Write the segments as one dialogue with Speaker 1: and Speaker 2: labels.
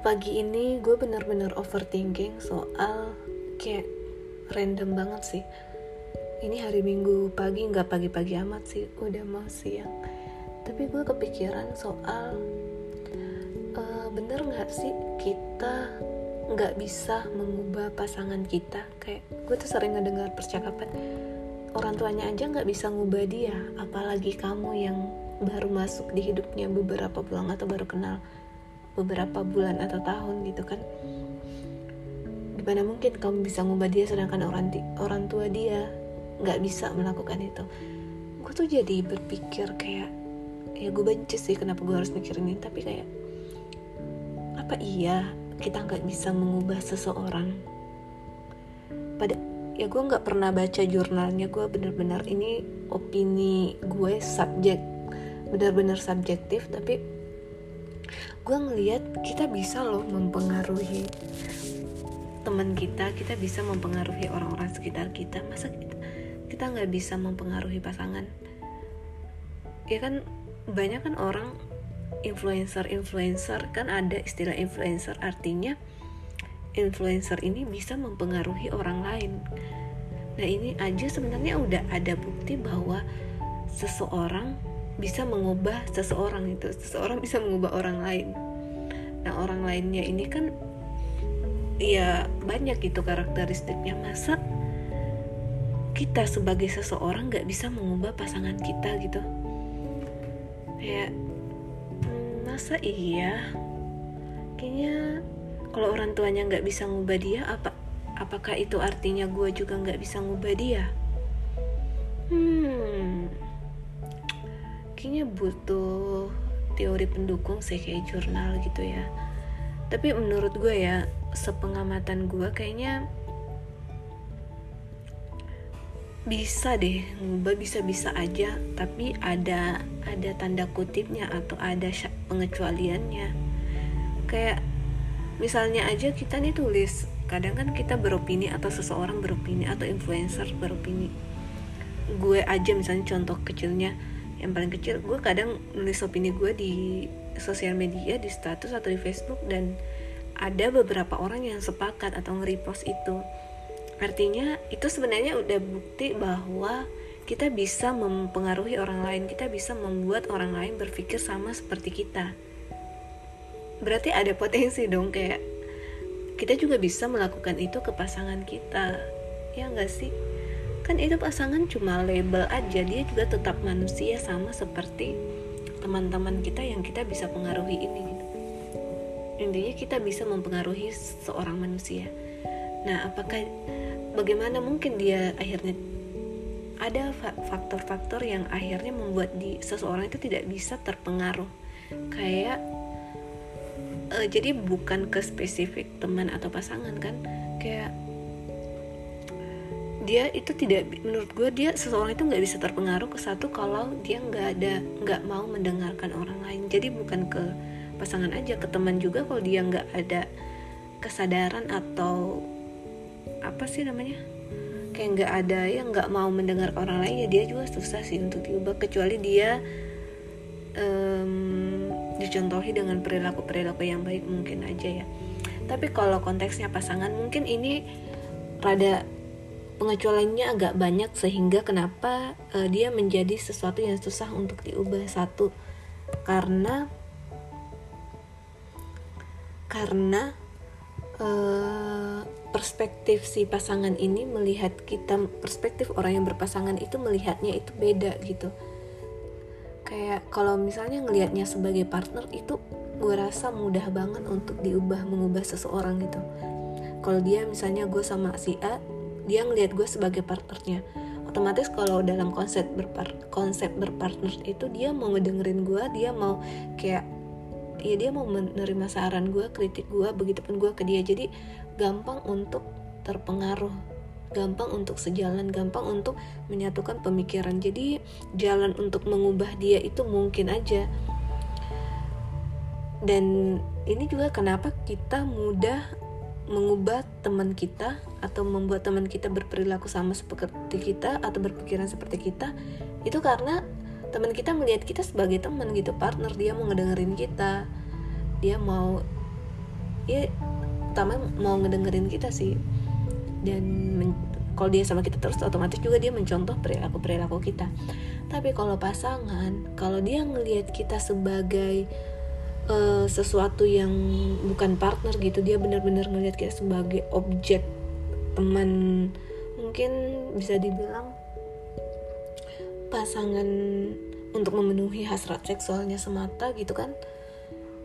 Speaker 1: pagi ini gue bener-bener overthinking soal kayak random banget sih. Ini hari minggu pagi nggak pagi-pagi amat sih udah mau siang. Tapi gue kepikiran soal uh, bener nggak sih kita nggak bisa mengubah pasangan kita? Kayak gue tuh sering ngedengar percakapan orang tuanya aja nggak bisa ngubah dia apalagi kamu yang baru masuk di hidupnya beberapa bulan atau baru kenal beberapa bulan atau tahun gitu kan. Gimana mungkin kamu bisa ngubah dia sedangkan orang orang tua dia nggak bisa melakukan itu? Gue tuh jadi berpikir kayak ya gue benci sih kenapa gue harus mikirin ini tapi kayak apa iya kita nggak bisa mengubah seseorang? Pada ya gue nggak pernah baca jurnalnya gue bener-bener ini opini gue subjek bener-bener subjektif tapi gue ngeliat kita bisa loh mempengaruhi teman kita kita bisa mempengaruhi orang-orang sekitar kita. Masa kita kita nggak bisa mempengaruhi pasangan? Ya kan banyak kan orang influencer influencer kan ada istilah influencer. Artinya influencer ini bisa mempengaruhi orang lain. Nah ini aja sebenarnya udah ada bukti bahwa seseorang bisa mengubah seseorang itu. Seseorang bisa mengubah orang lain. Nah orang lainnya ini kan ya banyak gitu karakteristiknya. Masa kita sebagai seseorang nggak bisa mengubah pasangan kita gitu? Ya masa iya? Kayaknya kalau orang tuanya nggak bisa ngubah dia apa apakah itu artinya gue juga nggak bisa ngubah dia? Hmm kayaknya butuh teori pendukung sih kayak jurnal gitu ya. Tapi menurut gue ya sepengamatan gue kayaknya bisa deh ngubah bisa-bisa aja tapi ada ada tanda kutipnya atau ada pengecualiannya. Kayak misalnya aja kita nih tulis kadang kan kita beropini atau seseorang beropini atau influencer beropini. Gue aja misalnya contoh kecilnya yang paling kecil gue kadang nulis opini gue di sosial media di status atau di Facebook dan ada beberapa orang yang sepakat atau nge-repost itu. Artinya itu sebenarnya udah bukti bahwa kita bisa mempengaruhi orang lain kita bisa membuat orang lain berpikir sama seperti kita. Berarti ada potensi dong kayak kita juga bisa melakukan itu ke pasangan kita. Ya enggak sih kan itu pasangan cuma label aja dia juga tetap manusia sama seperti teman-teman kita yang kita bisa pengaruhi ini. Gitu intinya kita bisa mempengaruhi seorang manusia. Nah apakah bagaimana mungkin dia akhirnya ada faktor-faktor yang akhirnya membuat di seseorang itu tidak bisa terpengaruh? Kayak uh, jadi bukan ke spesifik teman atau pasangan kan? Kayak dia itu tidak menurut gue dia seseorang itu nggak bisa terpengaruh ke satu kalau dia nggak ada nggak mau mendengarkan orang lain. Jadi bukan ke pasangan aja ke teman juga kalau dia nggak ada kesadaran atau apa sih namanya? Kayak nggak ada yang nggak mau mendengar orang lain ya dia juga susah sih untuk diubah. Kecuali dia um, dicontohi dengan perilaku perilaku yang baik mungkin aja ya. Tapi kalau konteksnya pasangan mungkin ini rada pengecualiannya agak banyak sehingga kenapa uh, dia menjadi sesuatu yang susah untuk diubah. Satu karena karena uh, perspektif si pasangan ini melihat kita perspektif orang yang berpasangan itu melihatnya itu beda gitu. Kayak kalau misalnya ngelihatnya sebagai partner itu gue rasa mudah banget untuk diubah mengubah seseorang gitu. Kalau dia misalnya gue sama si A dia ngelihat gue sebagai partnernya. Otomatis kalau dalam konsep berpar konsep berpartner itu dia mau ngedengerin gue dia mau kayak ya dia mau menerima saran gue kritik gue begitupun gue ke dia. Jadi gampang untuk terpengaruh gampang untuk sejalan gampang untuk menyatukan pemikiran. Jadi jalan untuk mengubah dia itu mungkin aja. Dan ini juga kenapa kita mudah mengubah teman kita atau membuat teman kita berperilaku sama seperti kita atau berpikiran seperti kita itu karena teman kita melihat kita sebagai teman gitu partner. Dia mau ngedengerin kita dia mau ya utama mau ngedengerin kita sih. Dan kalau dia sama kita terus otomatis juga dia mencontoh perilaku perilaku kita. Tapi kalau pasangan kalau dia ngelihat kita sebagai uh, sesuatu yang bukan partner gitu dia benar-benar ngelihat kita sebagai objek teman mungkin bisa dibilang pasangan untuk memenuhi hasrat seksualnya semata gitu kan.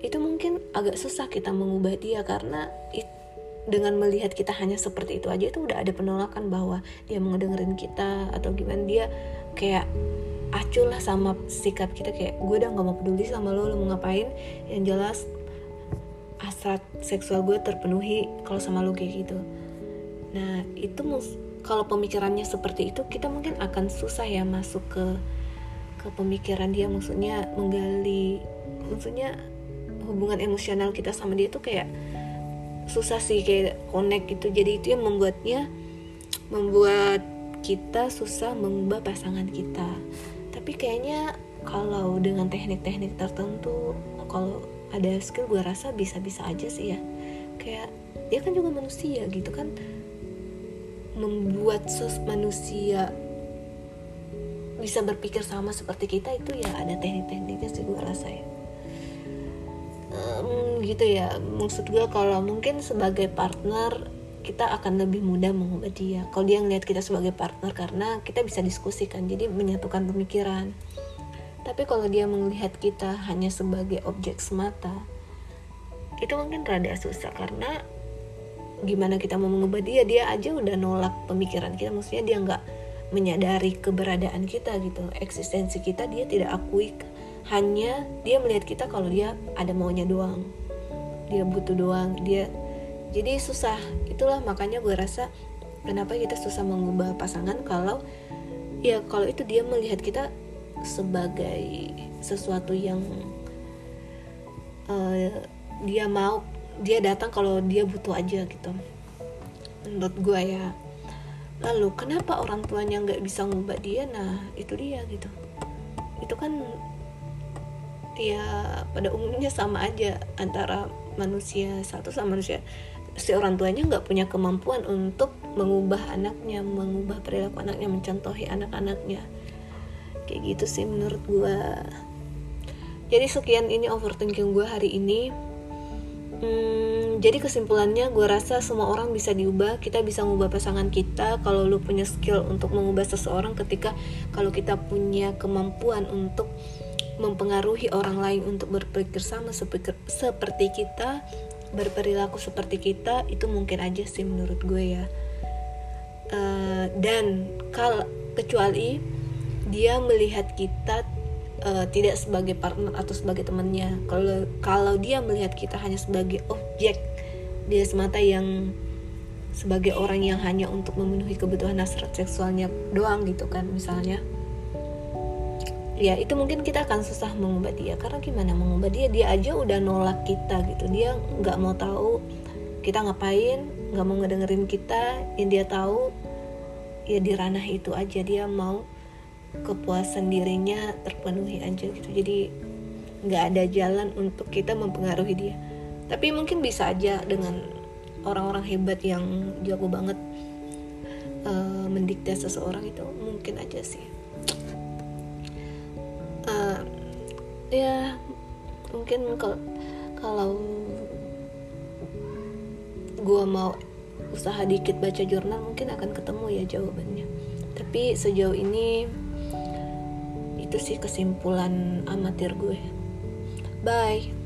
Speaker 1: Itu mungkin agak susah kita mengubah dia karena it, dengan melihat kita hanya seperti itu aja itu udah ada penolakan bahwa dia mau dengerin kita atau gimana. Dia kayak acuh lah sama sikap kita kayak gue udah nggak mau peduli sama lo lo mau ngapain? Yang jelas hasrat seksual gue terpenuhi kalau sama lo kayak gitu. Nah itu kalau pemikirannya seperti itu kita mungkin akan susah ya masuk ke ke pemikiran dia. Maksudnya menggali maksudnya hubungan emosional kita sama dia tuh kayak susah sih kayak connect gitu. Jadi itu yang membuatnya membuat kita susah mengubah pasangan kita tapi kayaknya kalau dengan teknik-teknik tertentu kalau ada skill gue rasa bisa-bisa aja sih ya. Kayak dia kan juga manusia gitu kan. Membuat sos manusia bisa berpikir sama seperti kita itu ya ada teknik-tekniknya sih gue rasa ya. Um, gitu ya. Maksud gue kalau mungkin sebagai partner kita akan lebih mudah mengubah dia. Kalau dia ngeliat kita sebagai partner karena kita bisa diskusikan jadi menyatukan pemikiran. Tapi kalau dia melihat kita hanya sebagai objek semata itu mungkin rada susah karena gimana kita mau mengubah dia dia aja udah nolak pemikiran kita. Maksudnya dia nggak menyadari keberadaan kita gitu. Eksistensi kita dia tidak akui. Hanya dia melihat kita kalau dia ada maunya doang. Dia butuh doang. Dia jadi susah. Itulah makanya gue rasa kenapa kita susah mengubah pasangan kalau ya kalau itu dia melihat kita sebagai sesuatu yang uh, dia mau dia datang kalau dia butuh aja gitu. Menurut gue ya. Lalu kenapa orang tuanya nggak bisa ngubah dia? Nah itu dia gitu. Itu kan ya pada umumnya sama aja antara manusia satu sama manusia si orang tuanya nggak punya kemampuan untuk mengubah anaknya mengubah perilaku anaknya mencontohi anak-anaknya. Kayak gitu sih menurut gue jadi sekian ini overthinking gue hari ini. Hmm, jadi kesimpulannya gue rasa semua orang bisa diubah kita bisa mengubah pasangan kita kalau lu punya skill untuk mengubah seseorang ketika kalau kita punya kemampuan untuk mempengaruhi orang lain untuk berpikir sama seperti kita berperilaku seperti kita itu mungkin aja sih menurut gue ya. Uh, dan kalau kecuali dia melihat kita uh, tidak sebagai partner atau sebagai temannya. Kalau kalau dia melihat kita hanya sebagai objek dia semata yang sebagai orang yang hanya untuk memenuhi kebutuhan hasrat seksualnya doang gitu kan misalnya ya itu mungkin kita akan susah mengubah dia. Karena gimana? Mengubah dia dia aja udah nolak kita gitu. Dia nggak mau tahu kita ngapain nggak mau ngedengerin kita. Yang dia tahu ya di ranah itu aja. Dia mau kepuasan dirinya terpenuhi aja gitu. Jadi nggak ada jalan untuk kita mempengaruhi dia. Tapi mungkin bisa aja dengan orang-orang hebat yang jago banget uh, mendikte seseorang itu mungkin aja sih ya mungkin kalau kalau gue mau usaha dikit baca jurnal mungkin akan ketemu ya jawabannya. Tapi sejauh ini itu sih kesimpulan amatir gue. Bye